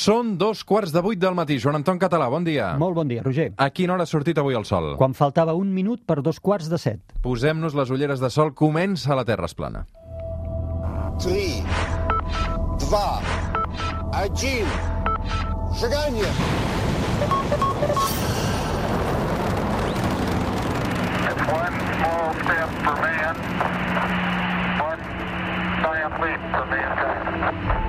Són dos quarts de vuit del matí. Joan Anton Català, bon dia. Molt bon dia, Roger. A quina hora ha sortit avui el sol? Quan faltava un minut per dos quarts de set. Posem-nos les ulleres de sol. Comença la Terra es plana. 3, 2, 1, seganya! One small step for man, one giant leap for mankind.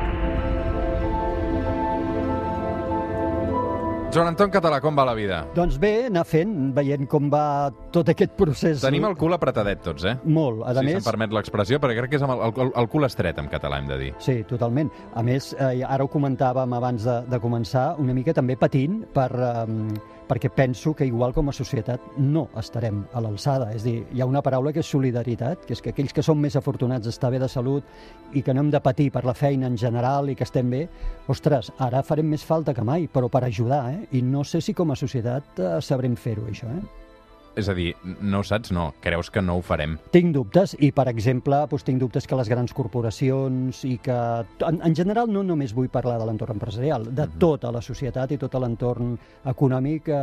Joan Anton Català, com va la vida? Doncs bé, anar fent, veient com va tot aquest procés. Tenim el cul apretadet tots, eh? Molt. A si més, se'm permet l'expressió, perquè crec que és amb el, el, el cul estret, en català, hem de dir. Sí, totalment. A més, eh, ara ho comentàvem abans de, de començar, una mica també patint per, eh, perquè penso que igual com a societat no estarem a l'alçada. És a dir, hi ha una paraula que és solidaritat, que és que aquells que som més afortunats d'estar bé de salut i que no hem de patir per la feina en general i que estem bé, ostres, ara farem més falta que mai, però per ajudar, eh? I no sé si com a societat eh, sabrem fer-ho, això, eh? És a dir, no ho saps? No. Creus que no ho farem? Tinc dubtes i, per exemple, doncs, tinc dubtes que les grans corporacions i que... En, en general no només vull parlar de l'entorn empresarial, de tota la societat i tot l'entorn econòmic eh,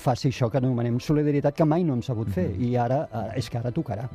faci això que anomenem solidaritat que mai no hem sabut fer i ara eh, és que ara tocarà.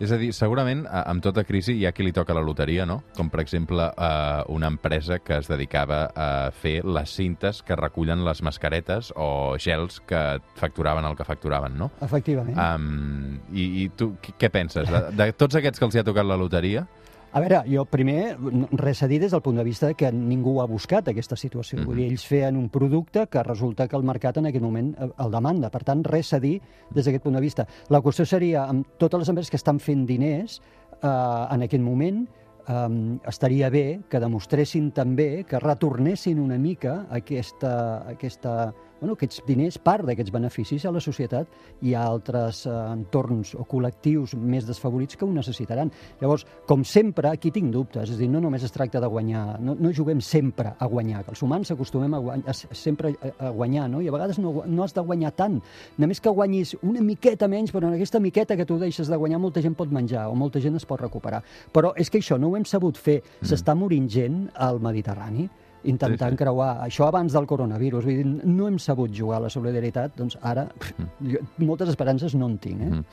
És a dir, segurament amb tota crisi hi ha qui li toca la loteria, no? Com, per exemple, eh, una empresa que es dedicava a fer les cintes que recullen les mascaretes o gels que facturaven el que facturaven, no? Efectivament. Um, i, I tu què penses? De, de tots aquests que els hi ha tocat la loteria, A veure, jo primer, res a dir des del punt de vista que ningú ha buscat aquesta situació. Vull dir, ells feien un producte que resulta que el mercat en aquest moment eh, el demanda. Per tant, res a dir des d'aquest punt de vista. La qüestió seria, amb totes les empreses que estan fent diners eh, en aquest moment, eh, estaria bé que demostressin també que retornessin una mica aquesta, aquesta, bueno, aquests diners, part d'aquests beneficis a la societat i a altres eh, entorns o col·lectius més desfavorits que ho necessitaran. Llavors, com sempre, aquí tinc dubtes, és a dir, no només es tracta de guanyar, no, no juguem sempre a guanyar, que els humans acostumem a, guany, a sempre a, a guanyar, no? i a vegades no, no has de guanyar tant, només que guanyis una miqueta menys, però en aquesta miqueta que tu deixes de guanyar molta gent pot menjar o molta gent es pot recuperar. Però és que això no ho hem sabut fer, s'està morint gent al Mediterrani, intentant Sí, sí. creuar això abans del coronavirus. Vull dir, no hem sabut jugar a la solidaritat, doncs ara pff, jo, moltes esperances no en tinc. Eh? Mm.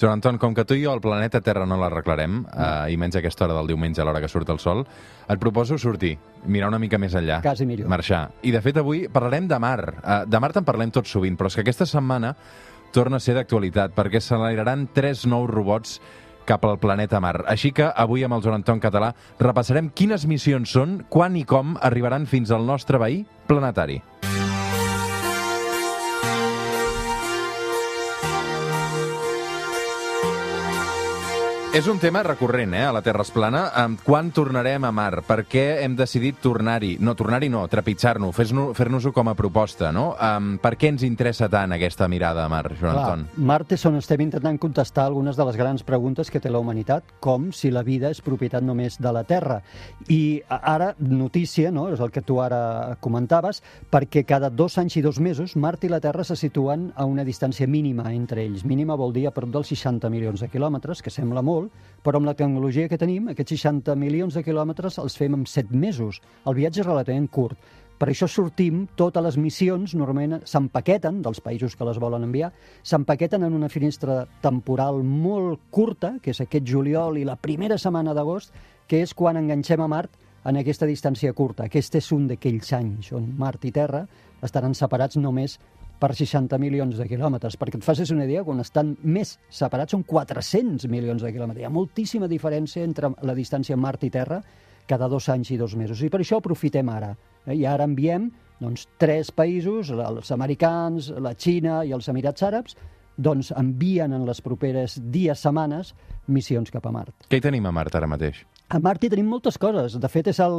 Joan Anton, com que tu i jo el planeta Terra no l'arreglarem, eh, i menys a aquesta hora del diumenge a l'hora que surt el sol, et proposo sortir, mirar una mica més enllà. Quasi millor. Marxar. I, de fet, avui parlarem de mar. Eh, de mar te'n parlem tot sovint, però és que aquesta setmana torna a ser d'actualitat, perquè s'enlairaran tres nous robots cap al planeta Mar. Així que avui amb el Joan Anton Català repassarem quines missions són, quan i com arribaran fins al nostre veí planetari. És un tema recurrent, eh, a la Terra es plana. Um, quan tornarem a mar? Per què hem decidit tornar-hi? No, tornar-hi no, trepitjar-nos, fer-nos- fer-nos-ho com a proposta, no? Um, per què ens interessa tant aquesta mirada a mar, Joan Anton? Mart és on estem intentant contestar algunes de les grans preguntes que té la humanitat, com si la vida és propietat només de la Terra. I ara, notícia, no? és el que tu ara comentaves, perquè cada dos anys i dos mesos Mart i la Terra se situen a una distància mínima entre ells. Mínima vol dir a prop dels 60 milions de quilòmetres, que sembla molt, però amb la tecnologia que tenim, aquests 60 milions de quilòmetres els fem en 7 mesos. El viatge és relativament curt. Per això sortim, totes les missions normalment s'empaqueten, dels països que les volen enviar, s'empaqueten en una finestra temporal molt curta, que és aquest juliol i la primera setmana d'agost, que és quan enganxem a Mart en aquesta distància curta. Aquest és un d'aquells anys on Mart i Terra estaran separats només per 60 milions de quilòmetres. Perquè et facis una idea, quan estan més separats són 400 milions de quilòmetres. Hi ha moltíssima diferència entre la distància Mart i Terra cada dos anys i dos mesos. I per això aprofitem ara. Eh? I ara enviem doncs, tres països, els americans, la Xina i els Emirats Àrabs, doncs envien en les properes dies, setmanes, missions cap a Mart. Què hi tenim a Mart ara mateix? A Mart hi tenim moltes coses. De fet, és el,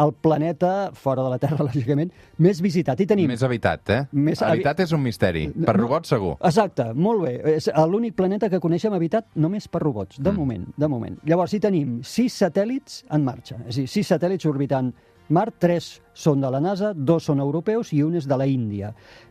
el planeta, fora de la Terra, lògicament, més visitat. Hi tenim... Més habitat, eh? Més habi- habitat és un misteri. Per No. robots, segur. Exacte, molt bé. És l'únic planeta que coneixem habitat només per robots, de moment, de moment. Llavors, hi tenim sis satèl·lits en marxa, és a dir, sis satèl·lits orbitant Mart, tres són de la NASA, dos són europeus i un és de la Índia.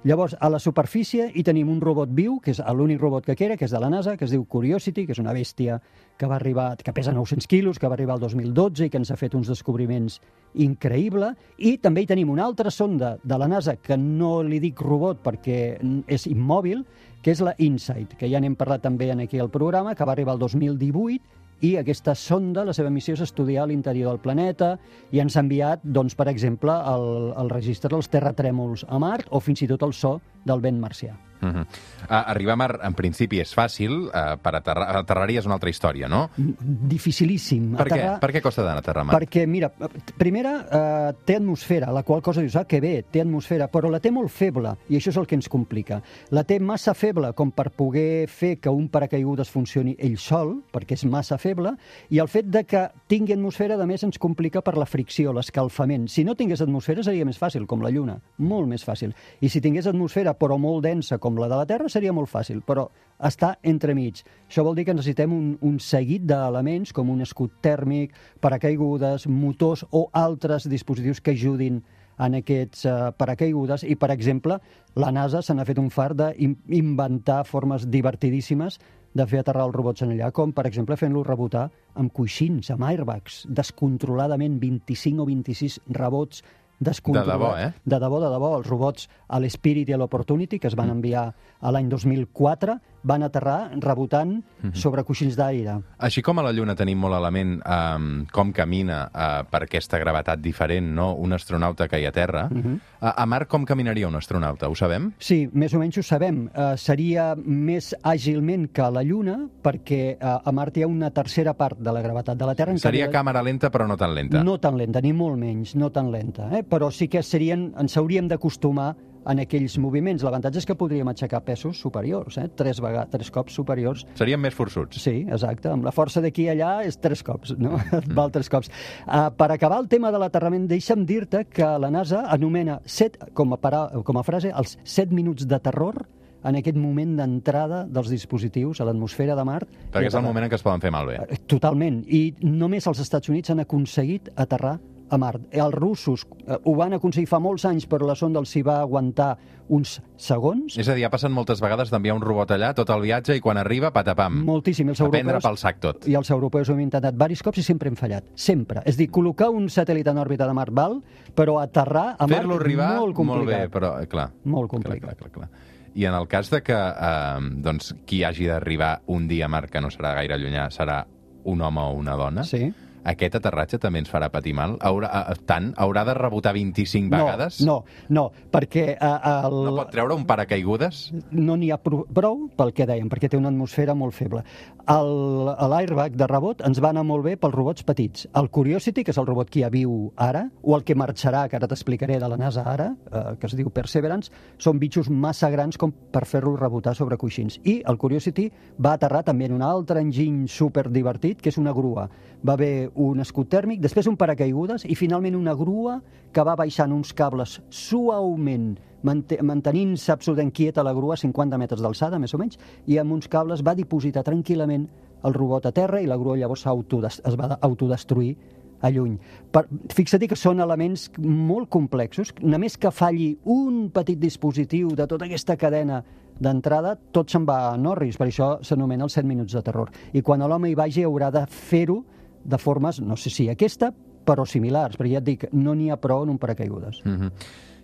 Llavors, a la superfície hi tenim un robot viu, que és l'únic robot que queda, que és de la NASA, que es diu Curiosity, que és una bèstia que va arribar, que pesa 900 quilos, que va arribar el 2012 i que ens ha fet uns descobriments increïble. I també hi tenim una altra sonda de la NASA, que no li dic robot perquè és immòbil, que és la InSight, que ja n'hem parlat també en aquí al programa, que va arribar el 2018 i aquesta sonda, la seva missió és estudiar l'interior del planeta i ens ha enviat, doncs, per exemple, el, el registre dels terratrèmols a Mart o fins i tot el so del vent marcià. Uh -huh. uh, arribar a Mar, en principi, és fàcil, uh, per aterrar, aterraria és una altra història, no? Dificilíssim. Per què? Per què costa d'anar a aterrar a Mar? Perquè, mira, primera, eh, té atmosfera, la qual cosa dius, ah, que bé, té atmosfera, però la té molt feble, i això és el que ens complica. La té massa feble com per poder fer que un paracaigudes funcioni ell sol, perquè és massa feble, i el fet de que tingui atmosfera, a més, ens complica per la fricció, l'escalfament. Si no tingués atmosfera seria més fàcil, com la Lluna, molt més fàcil. I si tingués atmosfera, però molt densa, com la de la Terra, seria molt fàcil, però està entremig. Això vol dir que necessitem un, un seguit d'elements com un escut tèrmic, paracaigudes, motors o altres dispositius que ajudin en aquests uh, paracaigudes i, per exemple, la NASA se n'ha fet un far d'inventar formes divertidíssimes de fer aterrar els robots en allà, com, per exemple, fent-los rebotar amb coixins, amb airbags, descontroladament 25 o 26 rebots descontrolat. De debò, eh? De debò, de debò. Els robots a l'Spirit i a l'Opportunity, que es van enviar a l'any 2004, van aterrar rebotant sobre coixins d'aire. Així com a la Lluna tenim molt element um, com camina uh, per aquesta gravetat diferent, no? un astronauta que hi ha a Terra, uh, a Mar com caminaria un astronauta? Ho sabem? Sí, més o menys ho sabem. Uh, seria més àgilment que a la Lluna, perquè uh, a Mart hi ha una tercera part de la gravetat de la Terra. Seria canvi, càmera lenta, però no tan lenta. No tan lenta, ni molt menys, no tan lenta. Eh? Però sí que serien, ens hauríem d'acostumar en aquells moviments. L'avantatge és que podríem aixecar pesos superiors, eh? tres, vega tres cops superiors. Seríem més forçuts. Sí, exacte. Amb la força d'aquí i allà és tres cops, no? Et val tres cops. Uh, per acabar el tema de l'aterrament, deixa'm dir-te que la NASA anomena set, com, a para, com a frase els 7 minuts de terror en aquest moment d'entrada dels dispositius a l'atmosfera de Mart. Perquè és el aterrar. moment en què es poden fer malbé. Eh, Totalment. I només els Estats Units han aconseguit aterrar a Mart. Els russos eh, ho van aconseguir fa molts anys, però la sonda els hi va aguantar uns segons. És a dir, ha passat moltes vegades d'enviar un robot allà, tot el viatge, i quan arriba, patapam. Moltíssim. Els A prendre europeus, pel sac tot. I els europeus ho hem intentat diversos cops i sempre hem fallat. Sempre. És dir, col·locar un satèl·lit en òrbita de Mart val, però aterrar a Mart arribar, molt complicat. bé, però, eh, clar. Molt Clar, complicat. clar, clar, clar. I en el cas de que eh, doncs, qui hagi d'arribar un dia a Mart, que no serà gaire llunyà, serà un home o una dona, Sí. Aquest aterratge també ens farà patir mal? Haurà, eh, tant? Haurà de rebotar 25 vegades? No, no, no perquè eh, el, No pot treure un paracaigudes? no n'hi ha prou, pel que dèiem, perquè té una atmosfera molt feble. L'airbag de rebot ens va anar molt bé pels robots petits. El Curiosity, que és el robot que ja viu ara, o el que marxarà, que ara t'explicaré, de la NASA ara, eh, que es diu Perseverance, són bitxos massa grans com per fer-los rebotar sobre coixins. I el Curiosity va aterrar també en un altre enginy super divertit, que és una grua. Va haver un escut tèrmic, després un paracaigudes i finalment una grua que va baixant uns cables suaument mante- mantenint-se absolutament quieta la grua a 50 metres d'alçada, més o menys, i amb uns cables va dipositar tranquil·lament el robot a terra i la grua llavors es va autodestruir a lluny. Per, fixa't que són elements molt complexos. Només que falli un petit dispositiu de tota aquesta cadena d'entrada, tot se'n va a Norris. Per això s'anomena els 7 minuts de terror. I quan l'home hi vagi haurà de fer-ho de formes, no sé si aquesta, però similars, perquè ja et dic, no n'hi ha prou en un paracaigudes. Mm -hmm.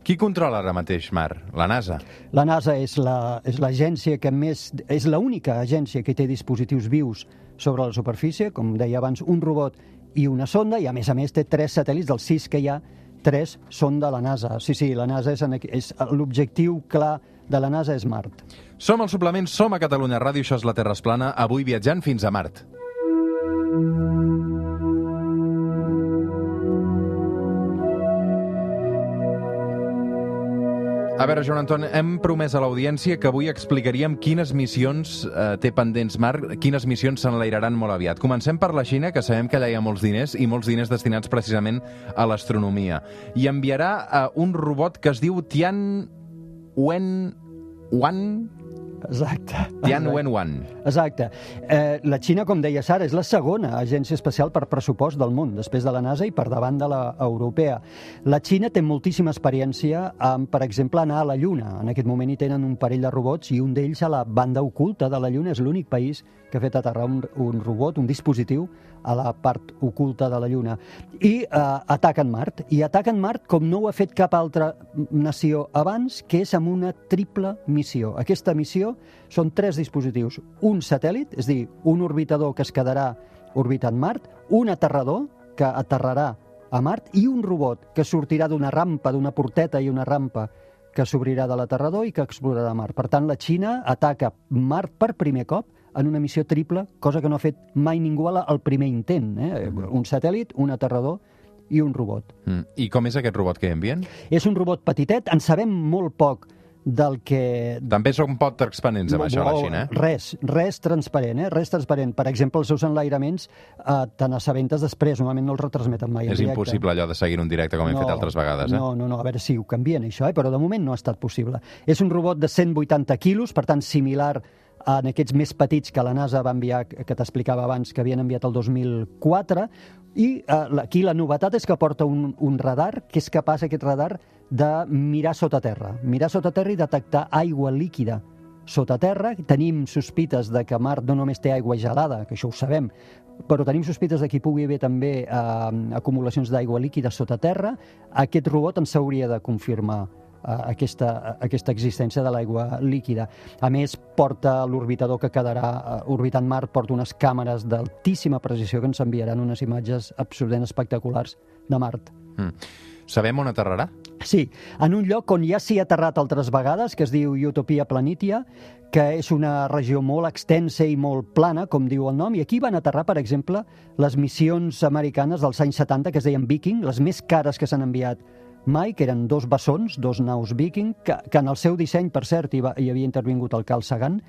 Qui controla ara mateix Mar? La NASA? La NASA és la- és l'agència que més... És l'única agència que té dispositius vius sobre la superfície, com deia abans, un robot i una sonda, i a més a més té tres satèl·lits, dels sis que hi ha, tres són de la NASA. Sí, sí, la NASA és, en és l'objectiu clar de la NASA és Mart. Som al suplement, som a Catalunya Ràdio, això és la Terra es plana, avui viatjant fins a Mart. A veure, Joan Anton, hem promès a l'audiència que avui explicaríem quines missions eh, té pendents Mar, quines missions s'enlairaran molt aviat. Comencem per la Xina, que sabem que allà hi ha molts diners, i molts diners destinats precisament a l'astronomia. I enviarà eh, un robot que es diu Tian Wen Wan Exacte. Tianwen-1. Exacte. Eh, la Xina, com deia Sara, és la segona agència espacial per pressupost del món, després de la NASA i per davant de la europea. La Xina té moltíssima experiència amb, per exemple, anar a la Lluna. En aquest moment hi tenen un parell de robots i un d'ells a la banda oculta de la Lluna. És l'únic país que ha fet aterrar un, un robot, un dispositiu, a la part oculta de la Lluna. I eh, ataquen Mart. I ataquen Mart com no ho ha fet cap altra nació abans, que és amb una triple missió. Aquesta missió són tres dispositius. Un satèl·lit, és dir, un orbitador que es quedarà orbitant Mart, un aterrador que aterrarà a Mart i un robot que sortirà d'una rampa, d'una porteta i una rampa que s'obrirà de l'aterrador i que explorarà Mart. Per tant, la Xina ataca Mart per primer cop en una missió triple, cosa que no ha fet mai ningú al primer intent. Eh? Un satèl·lit, un aterrador i un robot. Mm. I com és aquest robot que envien? És un robot petitet, en sabem molt poc del que... També són poc transparents amb això, la Xina, eh? Res, res transparent, eh? Res transparent. Per exemple, els seus enlairaments eh, te n'assabentes després, normalment no els retransmeten mai És impossible allò de seguir un directe com hem fet altres vegades, eh? No, no, no, a veure si ho canvien això, eh? però de moment no ha estat possible. És un robot de 180 quilos, per tant similar en aquests més petits que la NASA va enviar, que t'explicava abans, que havien enviat el 2004, i eh, aquí la novetat és que porta un, un radar, que és capaç aquest radar de mirar sota terra, mirar sota terra i detectar aigua líquida sota terra. Tenim sospites de que Mart no només té aigua gelada, que això ho sabem, però tenim sospites de que hi pugui haver també eh, acumulacions d'aigua líquida sota terra. Aquest robot ens hauria de confirmar aquesta, aquesta existència de l'aigua líquida. A més, porta l'orbitador que quedarà eh, orbitant Mart, porta unes càmeres d'altíssima precisió que ens enviaran unes imatges absolutament espectaculars de Mart. Mm. Sabem on aterrarà? Sí, en un lloc on ja s'hi ha aterrat altres vegades, que es diu Utopia Planitia, que és una regió molt extensa i molt plana, com diu el nom, i aquí van aterrar, per exemple, les missions americanes dels anys 70, que es deien Viking, les més cares que s'han enviat mai, que eren dos bessons, dos naus viking, que, que en el seu disseny, per cert, hi, va, hi havia intervingut el Carl Sagan,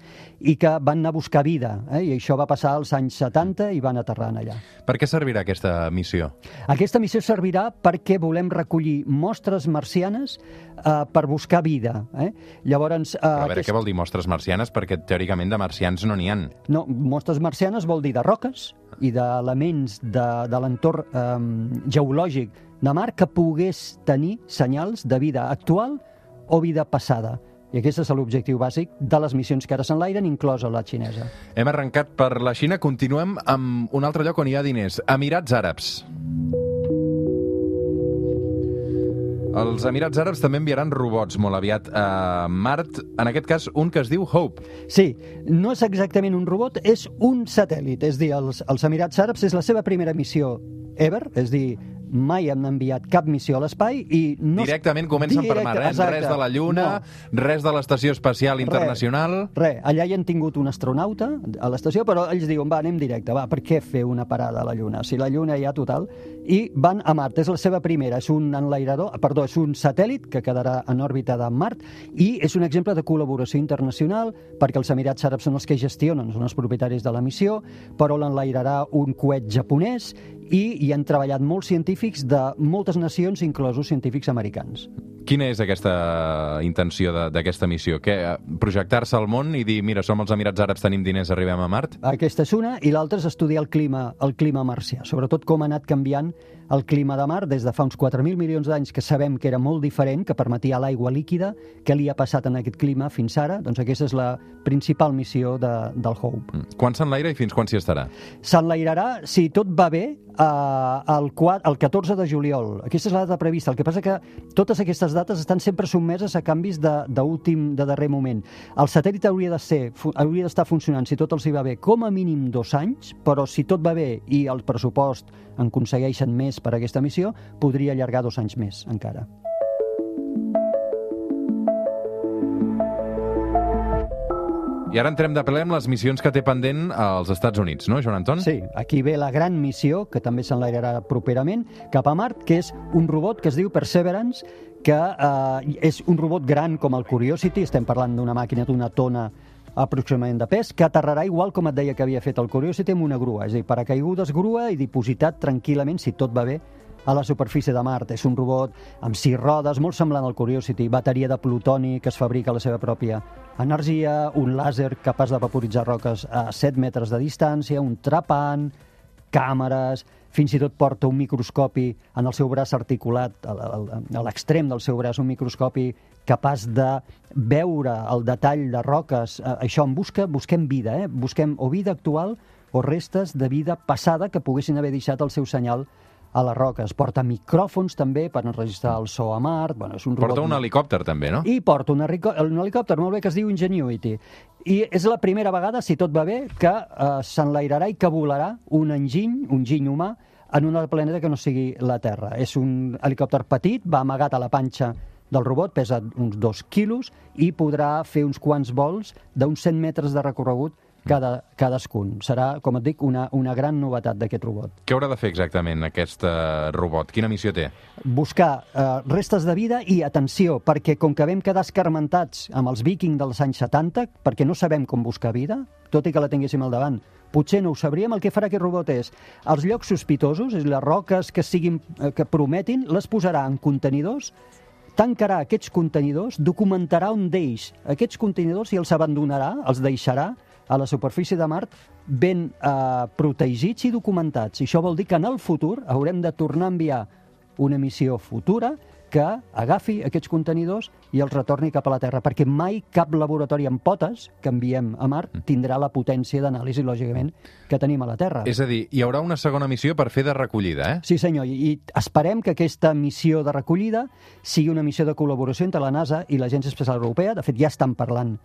i que van anar a buscar vida, eh? i això va passar als anys 70 i van aterrar allà. Per què servirà aquesta missió? Aquesta missió servirà perquè volem recollir mostres marcianes eh, per buscar vida. Eh? Llavors, eh, Però a veure, què vol dir mostres marcianes? Perquè teòricament de marcians no n'hi han. No, mostres marcianes vol dir de roques i d'elements de, de l'entorn eh, geològic de mar que pogués tenir senyals de vida actual o vida passada. I aquest és l'objectiu bàsic de les missions que ara s'enlairen, inclosa la xinesa. Hem arrencat per la Xina, continuem amb un altre lloc on hi ha diners, Emirats Àrabs. Els Emirats Àrabs també enviaran robots molt aviat a Mart, en aquest cas un que es diu Hope. Sí, no és exactament un robot, és un satèl·lit. És dir, els, els Emirats Àrabs és la seva primera missió ever, és dir, mai han enviat cap missió a l'espai i... No Directament comencen per mar, eh? exacte. Res de la Lluna, No. res de l'Estació Espacial Internacional... Res, allà hi han tingut un astronauta a l'estació, però ells diuen, va, anem directe, va, per què fer una parada a la Lluna? Si la Lluna ha total... I van a Mart, és la seva primera, és un enlairador, perdó, és un satèl·lit que quedarà en òrbita de Mart i és un exemple de col·laboració internacional perquè els Emirats Àrabs són els que gestionen, són els propietaris de la missió, però l'enlairarà un coet japonès i hi han treballat molts científics de moltes nacions, inclosos científics americans. Quina és aquesta intenció de- d'aquesta missió? Projectar-se al món i dir, mira, som els Emirats Àrabs, tenim diners, arribem a Mart? Aquesta és una, i l'altra és estudiar el clima, el clima marcià, sobretot com ha anat canviant el clima de Mart des de fa uns 4.000 milions d'anys, que sabem que era molt diferent, que permetia l'aigua líquida, què li ha passat en aquest clima fins ara, doncs aquesta és la principal missió de, del Hope. Mm. Quan s'enlaira i fins quan s'hi estarà? S'enlairarà, si tot va bé, eh, el, 4, el 14 de juliol. Aquesta és la data prevista. El que passa que totes aquestes dates estan sempre sotmeses a canvis de, d'últim, de darrer moment. El satèl·lit hauria de ser, hauria d'estar funcionant, si tot els hi va bé, com a mínim dos anys, però si tot va bé i el pressupost en aconsegueixen més per aquesta missió, podria allargar dos anys més, encara. I ara entrem de ple amb les missions que té pendent als Estats Units, no, Joan Anton? Sí, aquí ve la gran missió, que també s'enlairarà properament, cap a Mart, que és un robot que es diu Perseverance, que eh, és un robot gran com el Curiosity, estem parlant d'una màquina d'una tona aproximadament de pes, que aterrarà igual com et deia que havia fet el Curiosity amb una grua, és a dir, paracaigudes grua i dipositat tranquil·lament, si tot va bé, a la superfície de Mart. És un robot amb sis rodes, molt semblant al Curiosity, bateria de plutoni que es fabrica a la seva pròpia energia, un làser capaç de vaporitzar roques a 7 metres de distància, un trapant, càmeres, fins i tot porta un microscopi en el seu braç articulat, a l'extrem del seu braç, un microscopi capaç de veure el detall de roques. Eh, Això en busca, busquem vida, eh? busquem o vida actual o restes de vida passada que poguessin haver deixat el seu senyal a les roques. Porta micròfons també per enregistrar el so a Mart. Bueno, és un Porta robot un helicòpter, també, no? i porta un, helico- un helicòpter molt bé que es diu Ingenuity. I és la primera vegada, si tot va bé, que eh, s'enlairarà i que volarà un enginy, un giny humà, en un altre planeta que no sigui la Terra. És un helicòpter petit, va amagat a la panxa del robot, pesa uns dos quilos i podrà fer uns quants vols d'uns 100 metres de recorregut cada, cadascun. Serà, com et dic, una, una gran novetat d'aquest robot. Què haurà de fer exactament aquest eh, robot? Quina missió té? buscar eh, restes de vida i atenció, perquè com que vam quedar escarmentats amb els vikings dels anys 70, perquè no sabem com buscar vida, tot i que la tinguéssim al davant, potser no ho sabríem, el que farà aquest robot és els llocs sospitosos, és les roques que, siguin, eh, que prometin, les posarà en contenidors, tancarà aquests contenidors, documentarà un d'ells aquests contenidors i els abandonarà, els deixarà a la superfície de Mart ben eh, protegits i documentats. I això vol dir que en el futur haurem de tornar a enviar una missió futura que agafi aquests contenidors i els retorni cap a la Terra, perquè mai cap laboratori amb potes que enviem a Mart tindrà la potència d'anàlisi, lògicament, que tenim a la Terra. És a dir, hi haurà una segona missió per fer de recollida, eh? Sí, senyor, i i esperem que aquesta missió de recollida sigui una missió de col·laboració entre la NASA i l'Agència Espacial Europea. De fet, ja estan parlant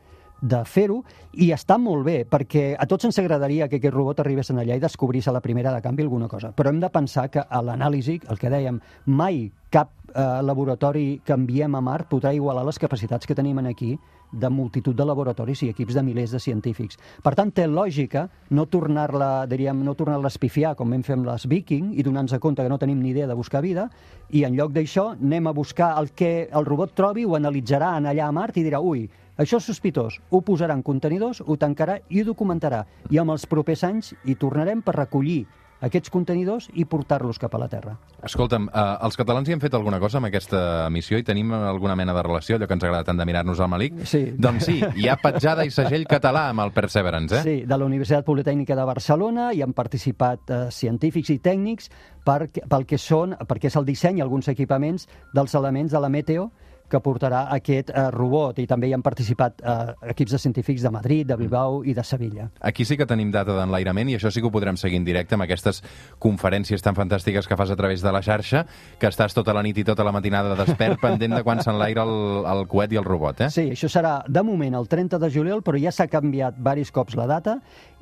de fer-ho, i està molt bé, perquè a tots ens agradaria que aquest robot arribés en allà i descobrís a la primera de canvi alguna cosa. Però hem de pensar que a l'anàlisi, el que dèiem, mai cap eh, laboratori que enviem a Mart podrà igualar les capacitats que tenim en aquí de multitud de laboratoris i equips de milers de científics. Per tant, té lògica no tornar-la, diríem, no tornar-la a espifiar com vam fer amb les Viking i donar-nos compte que no tenim ni idea de buscar vida i en lloc d'això anem a buscar el que el robot trobi, ho analitzarà en allà a Mart i dirà, ui, això és sospitós, ho posarà en contenidors, ho tancarà i ho documentarà. I amb els propers anys hi tornarem per recollir aquests contenidors i portar-los cap a la Terra. Escolta'm, eh, els catalans hi hem fet alguna cosa amb aquesta missió i tenim alguna mena de relació, allò que ens agrada tant de mirar-nos al malic? Sí. Doncs sí, hi ha petjada i segell català amb el Perseverance, eh? Sí, de la Universitat Politècnica de Barcelona hi han participat eh, científics i tècnics per, pel que són, perquè és el disseny, alguns equipaments dels elements de la meteo que portarà aquest eh, robot i també hi han participat eh, equips de científics de Madrid, de Bilbao i de Sevilla. Aquí sí que tenim data d'enlairament i això sí que ho podrem seguir en directe amb aquestes conferències tan fantàstiques que fas a través de la xarxa, que estàs tota la nit i tota la matinada despert pendent de quan s'enlaira el, el coet i el robot, eh? Sí, això serà de moment el 30 de juliol, però ja s'ha canviat varis cops la data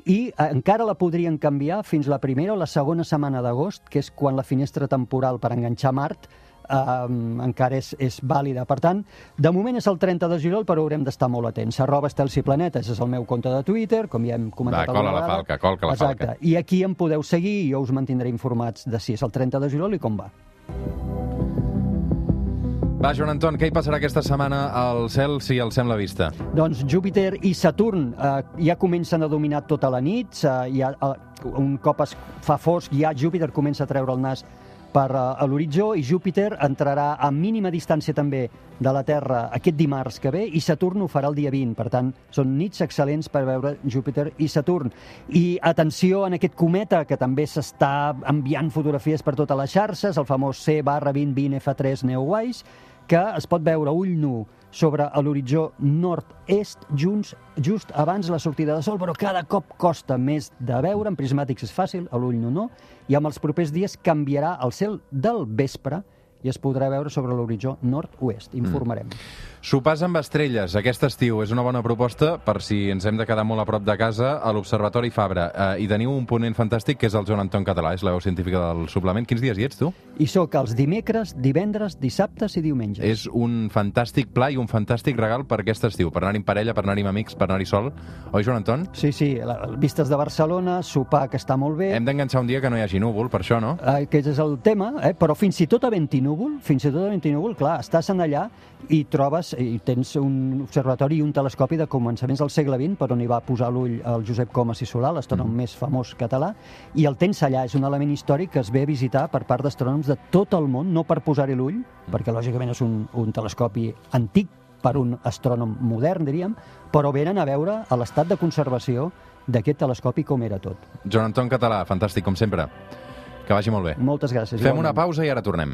i eh, encara la podrien canviar fins la primera o la segona setmana d'agost, que és quan la finestra temporal per enganxar Mart um, encara és, és vàlida. Per tant, de moment és el 30 de juliol, però haurem d'estar molt atents. Arroba Estelsi Planetes és el meu compte de Twitter, com ja hem comentat Va, cola la falca, colca la Exacte. falca. I aquí em podeu seguir i jo us mantindré informats de si és el 30 de juliol i com va. Va, Joan Anton, què hi passarà aquesta setmana al cel si el sembla vista? Doncs Júpiter i Saturn eh, ja comencen a dominar tota la nit, eh, ja, eh, un cop es fa fosc ja Júpiter comença a treure el nas per eh, a l'horitzó i Júpiter entrarà a mínima distància també de la Terra aquest dimarts que ve i Saturn ho farà el dia 20. Per tant, són nits excel·lents per veure Júpiter i Saturn. I atenció en aquest cometa que també s'està enviant fotografies per totes les xarxes, el famós C barra 2020 F3 Neowise, que es pot veure ull nu sobre l'horitzó nord-est junts, just abans la sortida de sol, però cada cop costa més de veure, en prismàtics és fàcil, a l'ull nu no, i amb els propers dies canviarà el cel del vespre i es podrà veure sobre l'horitzó nord-oest. Informarem. Sopars amb estrelles aquest estiu és una bona proposta per si ens hem de quedar molt a prop de casa a l'Observatori Fabra. Eh, I teniu un ponent fantàstic que és el Joan Anton Català, és la veu científica del suplement. Quins dies hi ets, tu? I sóc els dimecres, divendres, dissabtes i diumenges. És un fantàstic pla i un fantàstic regal per aquest estiu, per anar-hi en parella, per anar-hi amb amics, per anar-hi sol. Oi, Joan Anton? Sí, sí, la, vistes de Barcelona, sopar que està molt bé. Hem d'enganxar un dia que no hi hagi núvol, per això, no? Aquest és el tema, eh? però fins i tot a Ventinúvol, fins i tot a Ventinúvol, clar, estàs en allà i trobes, i tens un observatori i un telescopi de començaments del segle XX, per on hi va posar l'ull el Josep Comas i Solà, l'astrònom més famós català, i el tens allà, és un element històric que es ve a visitar per part d'astrònoms de tot el món, no per posar-hi l'ull, perquè lògicament és un, un telescopi antic, per un astrònom modern, diríem, però venen a veure a l'estat de conservació d'aquest telescopi com era tot. Joan Anton Català, fantàstic, com sempre. Que vagi molt bé. Moltes gràcies. Fem una igualment. pausa i ara tornem.